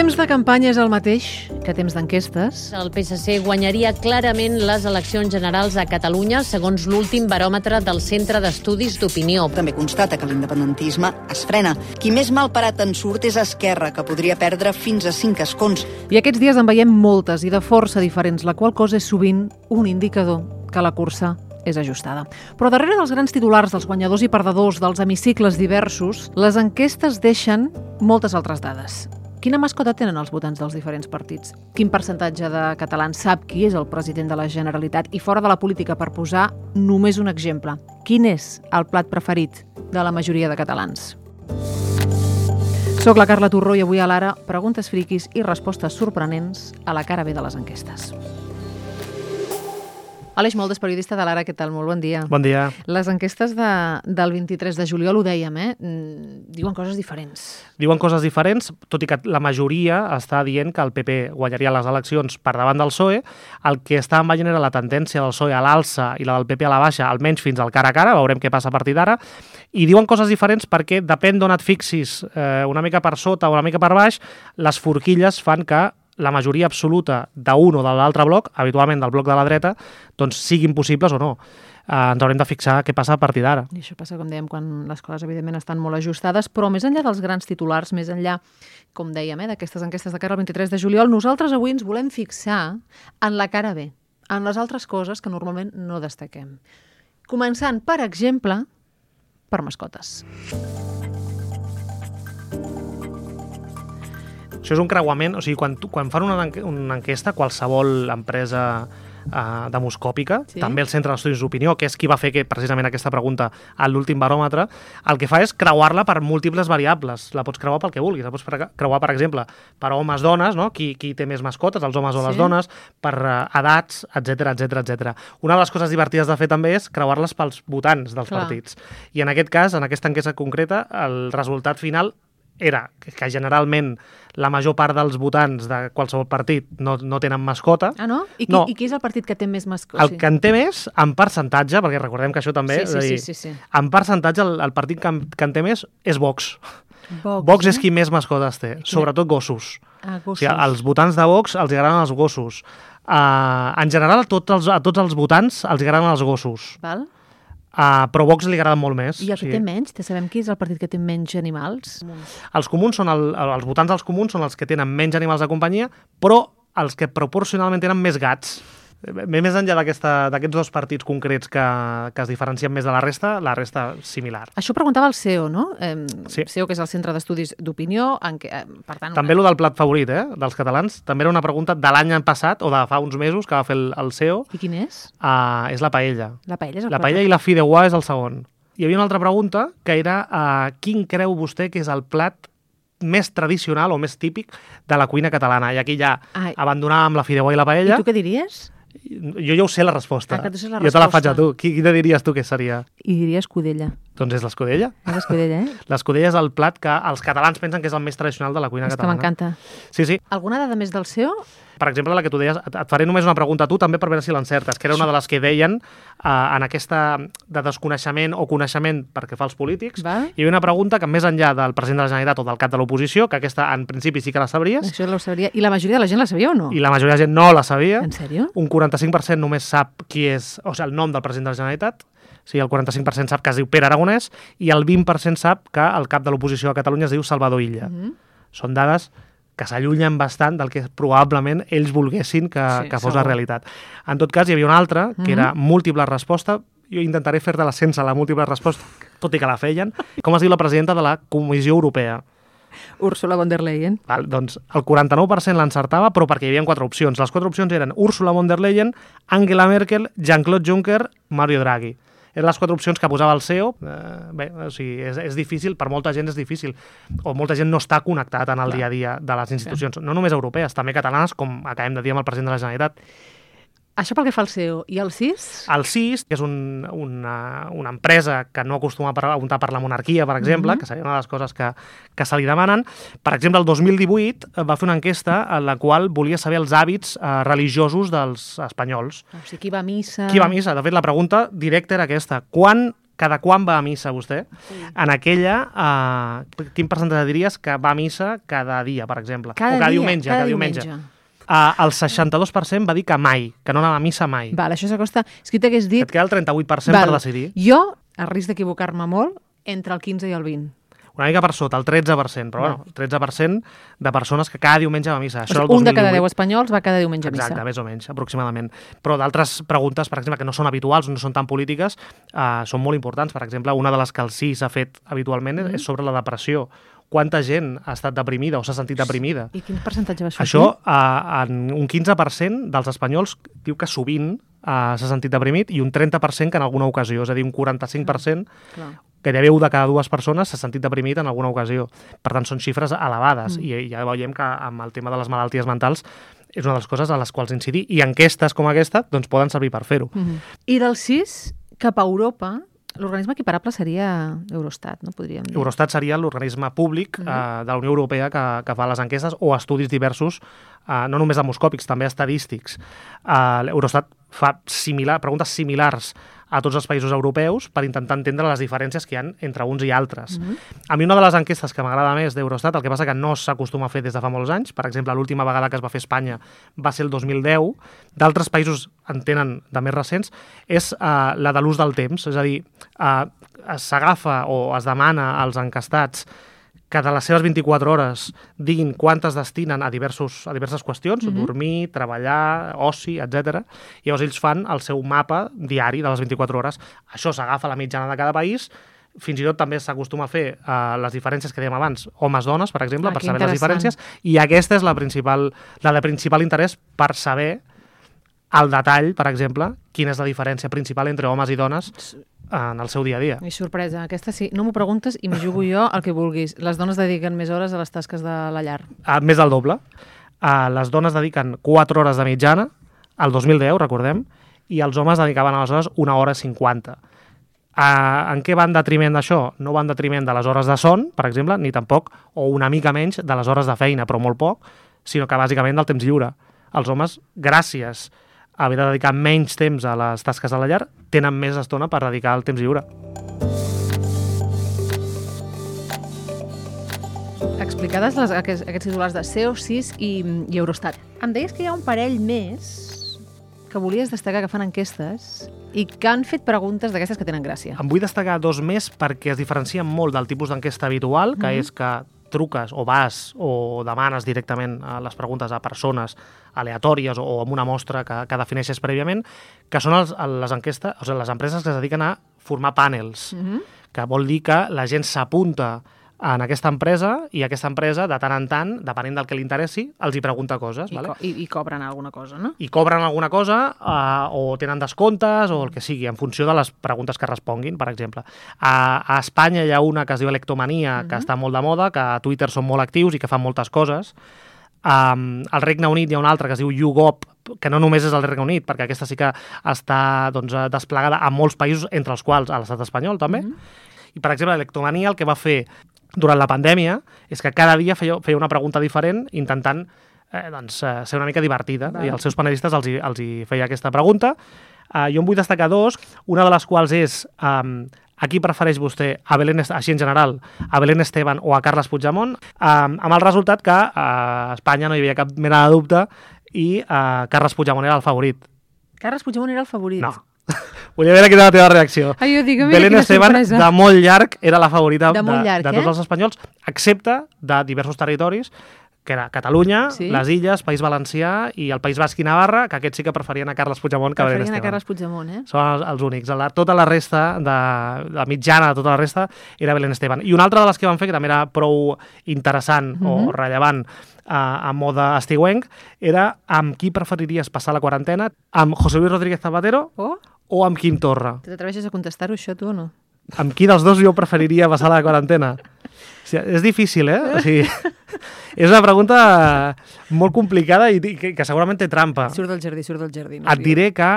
temps de campanya és el mateix que temps d'enquestes. El PSC guanyaria clarament les eleccions generals a Catalunya, segons l'últim baròmetre del Centre d'Estudis d'Opinió. També constata que l'independentisme es frena. Qui més mal parat en surt és Esquerra, que podria perdre fins a 5 escons. I aquests dies en veiem moltes i de força diferents, la qual cosa és sovint un indicador que la cursa és ajustada. Però darrere dels grans titulars dels guanyadors i perdedors dels hemicicles diversos, les enquestes deixen moltes altres dades. Quina mascota tenen els votants dels diferents partits? Quin percentatge de catalans sap qui és el president de la Generalitat? I fora de la política, per posar només un exemple, quin és el plat preferit de la majoria de catalans? Soc la Carla Torró i avui a l'Ara preguntes friquis i respostes sorprenents a la cara B de les enquestes. Aleix Moldes, periodista de l'Ara, què tal? Molt bon dia. Bon dia. Les enquestes de, del 23 de juliol, ho dèiem, eh? Mm, diuen coses diferents. Diuen coses diferents, tot i que la majoria està dient que el PP guanyaria les eleccions per davant del PSOE. El que estàvem veient era la tendència del PSOE a l'alça i la del PP a la baixa, almenys fins al cara a cara, veurem què passa a partir d'ara. I diuen coses diferents perquè depèn d'on et fixis, eh, una mica per sota o una mica per baix, les forquilles fan que la majoria absoluta d'un o de l'altre bloc, habitualment del bloc de la dreta, doncs siguin possibles o no. Eh, ens haurem de fixar què passa a partir d'ara. I això passa, com dèiem, quan les coses, evidentment, estan molt ajustades, però més enllà dels grans titulars, més enllà, com dèiem, eh, d'aquestes enquestes de cara al 23 de juliol, nosaltres avui ens volem fixar en la cara B, en les altres coses que normalment no destaquem. Començant, per exemple, per mascotes. Això és un creuament, o sigui, quan, quan fan una, una enquesta, qualsevol empresa uh, demoscòpica, Sí. també el Centre d'Estudis d'Opinió, que és qui va fer que, precisament aquesta pregunta a l'últim baròmetre, el que fa és creuar-la per múltiples variables. La pots creuar pel que vulguis. La pots creuar, per exemple, per homes, dones, no? qui, qui té més mascotes, els homes o les Sí. dones, per uh, edats, etc etc etc. Una de les coses divertides de fer també és creuar-les pels votants dels Clar. partits. I en aquest cas, en aquesta enquesta concreta, el resultat final era que que generalment la major part dels votants de qualsevol partit no, no tenen mascota. Ah, no? I qui, No. i qui és el partit que té més mascotes? El que en té més, en percentatge, perquè recordem que això també... Sí, sí, a sí, dir, sí, sí. En percentatge, el, el partit que en, que en té més és Vox. Vox, Vox eh? és qui més mascotes té, sobretot gossos. Ah, O gossos. sigui, als votants de Vox els agraden els gossos. Uh, en general, a tots, els, a tots els votants els agraden els gossos, Val? Uh, però Vox li agraden molt més. I el que O té menys? Te sabem qui és el partit que té menys animals? Els comuns són el, els votants dels comuns són els que tenen menys animals de companyia, però els que proporcionalment tenen més gats. Bé, Més enllà d'aquests dos partits concrets que, que es diferencien més de la resta, la resta similar. Això preguntava el CEO, no? Eh, Sí. CEO, que és el Centre d'Estudis d'Opinió, què, eh, per tant... També lo del plat favorit eh, dels catalans, també era una pregunta de l'any passat, o de fa uns mesos, que va fer el, el CEO, I quin és? uh, és la paella. La paella és el La paella i la fideuà és el segon. Hi havia una altra pregunta, que era uh, quin creu vostè que és el plat més tradicional o més típic de la cuina catalana? I aquí ja Ai. abandonàvem la fideuà i la I paella. tu què diries? Jo ja ho sé la resposta. Ah, la jo te la faig a tu. Qui, quina diries tu que seria? I diria escudella. Doncs és l'escudella. És escudella, eh? L'escudella és el plat que els catalans pensen que és el més tradicional de la cuina és que catalana. m'encanta. Sí, sí. Alguna dada més del CEO? Per exemple, la que tu deies, et faré només una pregunta a tu també per veure si l'encertes, que era una de les que deien uh, en aquesta de desconeixement o coneixement perquè fa els polítics. Val. Hi havia una pregunta que més enllà del president de la Generalitat o del cap de l'oposició, que aquesta en principi sí que la sabries, Això ho sabria. I la majoria de la gent la sabia o no? i la majoria de gent no la sabia. En sèrio? un 45% només sap qui és, o sigui, el nom del president de la Generalitat, sigui, el 45% sap que es diu Pere Aragonès i el 20% sap que el cap de l'oposició a Catalunya es diu Salvador Illa. Mhm. Són dades que s'allunyen bastant del que probablement ells volguessin que, Sí, que fos segur. la realitat. En tot cas, hi havia una altra, que Mhm. era múltiple resposta. Jo intentaré fer-te-la sense la múltiple resposta, tot i que la feien. Com es diu la presidenta de la Comissió Europea? Úrsula von der Leyen. Val, doncs el 49% l'encertava, però perquè hi havia quatre opcions. Les quatre opcions eren Ursula von der Leyen, Angela Merkel, Jean-Claude Juncker, Mario Draghi. Eren les quatre opcions que posava el CEO. Eh, bé, o sigui, és, és difícil, per molta gent és difícil. O molta gent no està connectat en el Clar. dia a dia de les institucions, no només europees, també catalanes, com acabem de dir amb el president de la Generalitat. Això pel que fa al CEO. I el CIS? El CIS, que és un, una, una empresa que no acostuma a preguntar per la monarquia, per exemple, Mhm. que seria una de les coses que, que se li demanen. Per exemple, el 2018 eh, va fer una enquesta en la qual volia saber els hàbits eh, religiosos dels espanyols. O sigui, qui va a missa... Qui va a missa? De fet, la pregunta directa era aquesta. Quan cada quan va a missa vostè? En aquella, eh, quin percentatge diries que va a missa cada dia, per exemple? Cada, o cada dia, diumenge, cada, cada diumenge. Uh, el 62% va dir que mai, que no anava a missa mai. Val, això s'acosta... És que t'hagués dit... Et queda el 38% Val. per decidir. Jo, a risc d'equivocar-me molt, entre el 15 i el 20. Una mica per sota, el 13%, però bueno, el 13% de persones que cada diumenge va a missa. O Això sigui, el un de cada 2018. 10 espanyols va cada diumenge a missa. Exacte, més o menys, aproximadament. Però d'altres preguntes, per exemple, que no són habituals, no són tan polítiques, eh, són molt importants. Per exemple, una de les que el sí s'ha fet habitualment Mm. mm. és sobre la depressió. Quanta gent ha estat deprimida o s'ha sentit deprimida? I quin percentatge va sortir? Això, eh, en un 15% dels espanyols diu que sovint eh, s'ha sentit deprimit i un 30% que en alguna ocasió, és a dir, un 45% Clar. gairebé un de cada dues persones s'ha sentit deprimit en alguna ocasió. Per tant, són xifres elevades Mm. i ja veiem que amb el tema de les malalties mentals és una de les coses a les quals incidir i enquestes com aquesta doncs, poden servir per fer-ho. Mm -hmm. I del 6 cap a Europa, l'organisme equiparable seria Eurostat, no podríem dir? Eurostat seria l'organisme públic Mhm. eh, de la Unió Europea que, que fa les enquestes o estudis diversos, eh, no només demoscòpics, també estadístics. Eh, Eurostat fa similar, preguntes similars a tots els països europeus per intentar entendre les diferències que hi ha entre uns i altres. Mhm. A mi una de les enquestes que m'agrada més d'Eurostat, el que passa que no s'acostuma a fer des de fa molts anys, per exemple, l'última vegada que es va fer a Espanya va ser el 2010, d'altres països en tenen de més recents, és uh, la de l'ús del temps, és a dir, uh, s'agafa o es demana als encastats que de les seves 24 hores diguin quantes destinen a, diversos, a diverses qüestions, Mhm. dormir, treballar, oci, etc. Llavors ells fan el seu mapa diari de les 24 hores. Això s'agafa a la mitjana de cada país, fins i tot també s'acostuma a fer uh, les diferències que dèiem abans, homes-dones, per exemple, Ah, per saber les diferències, i aquesta és la principal, la de principal interès per saber al detall, per exemple, quina és la diferència principal entre homes i dones en el seu dia a dia. I sorpresa, aquesta sí. No m'ho preguntes i m'hi jugo jo el que vulguis. Les dones dediquen més hores a les tasques de la llar. Uh, més del doble. Uh, les dones dediquen 4 hores de mitjana, al 2010, recordem, i els homes dedicaven aleshores una hora 50. Uh, en què va en detriment d'això? No va en detriment de les hores de son, per exemple, ni tampoc, o una mica menys, de les hores de feina, però molt poc, sinó que bàsicament del temps lliure. Els homes, gràcies a haver de dedicar menys temps a les tasques de la llar, tenen més estona per dedicar al temps lliure. Explicades les, aquests, aquests titulars de CO6 i, i Eurostat. Em deies que hi ha un parell més que volies destacar que fan enquestes i que han fet preguntes d'aquestes que tenen gràcia. Em vull destacar dos més perquè es diferencien molt del tipus d'enquesta habitual, que Mhm. és que truques o vas o demanes directament a les preguntes a persones aleatòries o, o amb una mostra que, que defineixes prèviament, que són els, les enquestes, o sigui, les empreses que es dediquen a formar panels, Mm -hmm. que vol dir que la gent s'apunta en aquesta empresa i aquesta empresa, de tant en tant, depenent del que li interessi, els hi pregunta coses. I, vale? co i, I cobren alguna cosa, no? i cobren alguna cosa eh, o tenen descomptes o el que sigui, en funció de les preguntes que responguin, per exemple. A, a Espanya hi ha una que es diu Electomania, que Mhm. està molt de moda, que a Twitter són molt actius i que fan moltes coses. Um, al Regne Unit hi ha una altra que es diu YouGov, que no només és el Regne Unit, perquè aquesta sí que està doncs, desplegada a molts països, entre els quals a l'estat espanyol també. Mhm. I, per exemple, l'Electomania el que va fer durant la pandèmia és que cada dia feia, feia una pregunta diferent intentant eh, doncs, eh, ser una mica divertida Val. i els seus panelistes els hi, els hi feia aquesta pregunta. Eh, jo en vull destacar dos, una de les quals és um, a qui prefereix vostè, a Belén, així en general, a Belén Esteban o a Carles Puigdemont, um, amb el resultat que eh, a Espanya no hi havia cap mena de dubte i eh, Carles Puigdemont era el favorit. Carles Puigdemont era el favorit. No. Volia veure quina era la teva reacció. Ai, jo dic, mira Belén Esteban, sorpresa. de molt llarg, era la favorita De molt llarg, de, de tots eh? els espanyols, excepte de diversos territoris, que era Catalunya, Sí. les Illes, País Valencià i el País Basc i Navarra, que aquests sí que preferien a Carles Puigdemont que Preferien a. Carles Puigdemont, eh? Són els, els únics. La, tota la resta, de, la mitjana de tota la resta, era Belén Esteban. I una altra de les que van fer, que també era prou interessant Mhm. o rellevant a, a mode estiuenc, era amb qui preferiries passar la quarantena? Amb José Luis Rodríguez Zapatero Oh, o amb Quim Torra? t'atreveixes a contestar-ho, això, tu, o no? amb qui dels dos jo preferiria passar la quarantena? O sigui, és difícil, eh? O sigui, és una pregunta molt complicada i i que, que segurament té trampa. Surt del jardí, surt del jardí. No Et diré que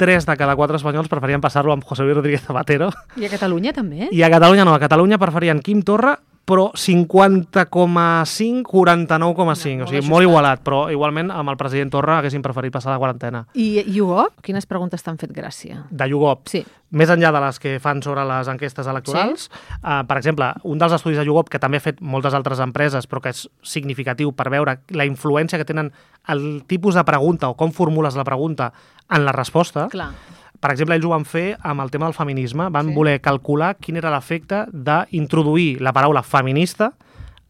3 de cada 4 espanyols preferien passar-lo amb José Luis Rodríguez Zapatero I a Catalunya, també? i a Catalunya no, a Catalunya preferien Quim Torra però 50,5, 49,5, No, o sigui, molt igualat, però igualment amb el president Torra haguessin preferit passar la quarantena. I YouGov, quines preguntes t'han fet gràcia? De YouGov, Sí. més enllà de les que fan sobre les enquestes electorals, eh, per exemple, un dels estudis de YouGov, que també ha fet moltes altres empreses, però que és significatiu per veure la influència que tenen el tipus de pregunta o com formules la pregunta en la resposta, Clar. Per exemple, ells ho van fer amb el tema del feminisme. Van Sí. voler calcular quin era l'efecte d'introduir la paraula feminista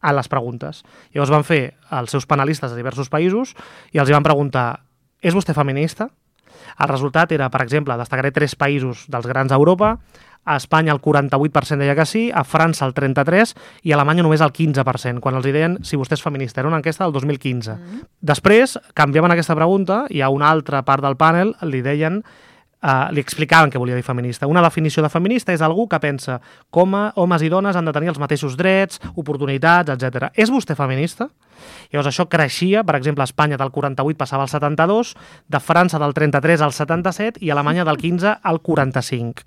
a les preguntes. Llavors van fer els seus panelistes de diversos països i els van preguntar és vostè feminista? El resultat era, per exemple, destacaré tres països dels grans d'Europa, a Espanya el 48% deia que sí, a França el 33% i a Alemanya només el 15%, quan els deien si vostè és feminista. Era una enquesta del 2015. Mm. Després canviaven aquesta pregunta i a una altra part del panel li deien Uh, li explicaven què volia dir feminista. Una definició de feminista és algú que pensa com a homes i dones han de tenir els mateixos drets, oportunitats, etc. És vostè feminista? Llavors això creixia, per exemple, a Espanya del 48 passava al 72, de França del 33 al 77 i Alemanya del 15 al 45.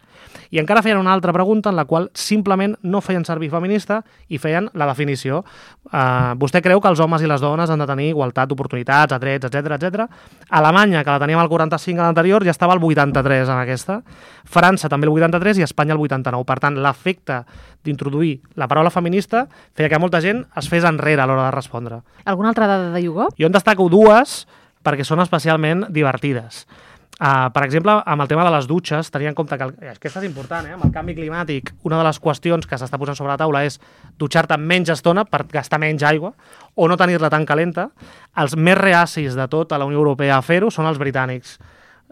I encara feien una altra pregunta en la qual simplement no feien servir feminista i feien la definició. Uh, vostè creu que els homes i les dones han de tenir igualtat d'oportunitats, drets, etc etc. Alemanya, que la teníem al 45 a l'anterior, ja estava al 83 en aquesta. França també el 83 i Espanya el 89. Per tant, l'efecte d'introduir la paraula feminista feia que molta gent es fes enrere a l'hora de respondre. Alguna altra dada de YouGov? Jo en destaco dues perquè són especialment divertides. Uh, per exemple, amb el tema de les dutxes, tenia en compte que... El, aquesta és important, eh? Amb el canvi climàtic, una de les qüestions que s'està posant sobre la taula és dutxar-te menys estona per gastar menys aigua o no tenir-la tan calenta. Els més reacis de tot a la Unió Europea a fer-ho són els britànics.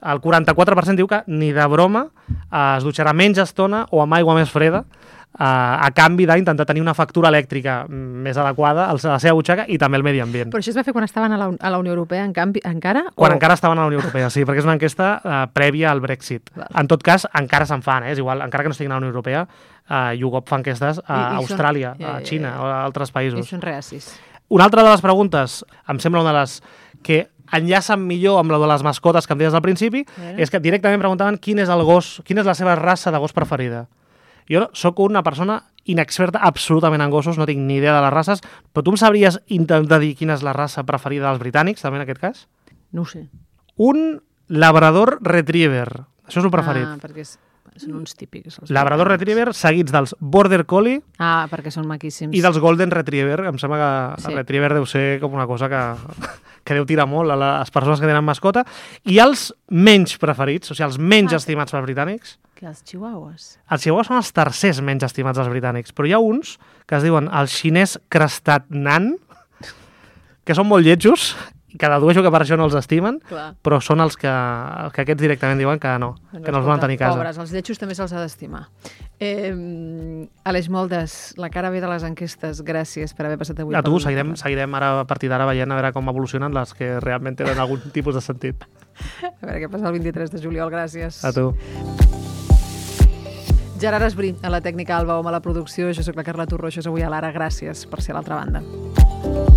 El 44% diu que ni de broma eh, es dutxarà menys estona o amb aigua més freda eh, a canvi d'intentar tenir una factura elèctrica més adequada a la seva butxaca i també al medi ambient. Però això es va fer quan estaven a la, a la Unió Europea, en canvi, encara? Quan o... encara estaven a la Unió Europea, sí, perquè és una enquesta eh, prèvia al Brexit. Val. En tot cas, encara se'n fan, eh? és igual, encara que no estiguin a la Unió Europea, eh, YouGov fa enquestes a I- i són- Austràlia, ja, a ja, Xina o a altres I països. són reacis. Una altra de les preguntes, em sembla una de les que enllacen millor amb la de les mascotes que em deies al principi, veure. és que directament preguntaven quin és el gos, quina és la seva raça de gos preferida. Jo sóc una persona inexperta absolutament en gossos, no tinc ni idea de les races, però tu em sabries intentar dir quina és la raça preferida dels britànics, també en aquest cas? No sé. Un labrador retriever. Això és el preferit. Ah, perquè és, són uns típics. Els Labrador britànics. retriever seguits dels border collie Ah, perquè són maquíssims. i dels golden retriever. Em sembla que Sí. el retriever deu ser com una cosa que, que deu tirar molt a les persones que tenen mascota. I els menys preferits, o sigui, els menys Ah. estimats pels britànics, Que els chihuahuas. els chihuahuas són els tercers menys estimats dels britànics, però hi ha uns que es diuen el xinès crestat nan, que són molt lletjos, que dedueixo que per això no els estimen, Clar. però són els que, els que aquests directament diuen que no, que no els volen tenir a casa. Pobres, els lletjos també se'ls ha d'estimar. Eh, Aleix Moldes, la cara B de les enquestes, gràcies per haver passat avui. A tu, seguirem, seguirem ara a partir d'ara veient a veure com evolucionen les que realment tenen algun tipus de sentit. A veure què passa el 23 de juliol, gràcies. A tu. Gerard Esbrí, a la tècnica Alba Home a la producció. Jo sóc la Carla Torró, això és avui a l'Ara. Gràcies per ser a l'altra banda.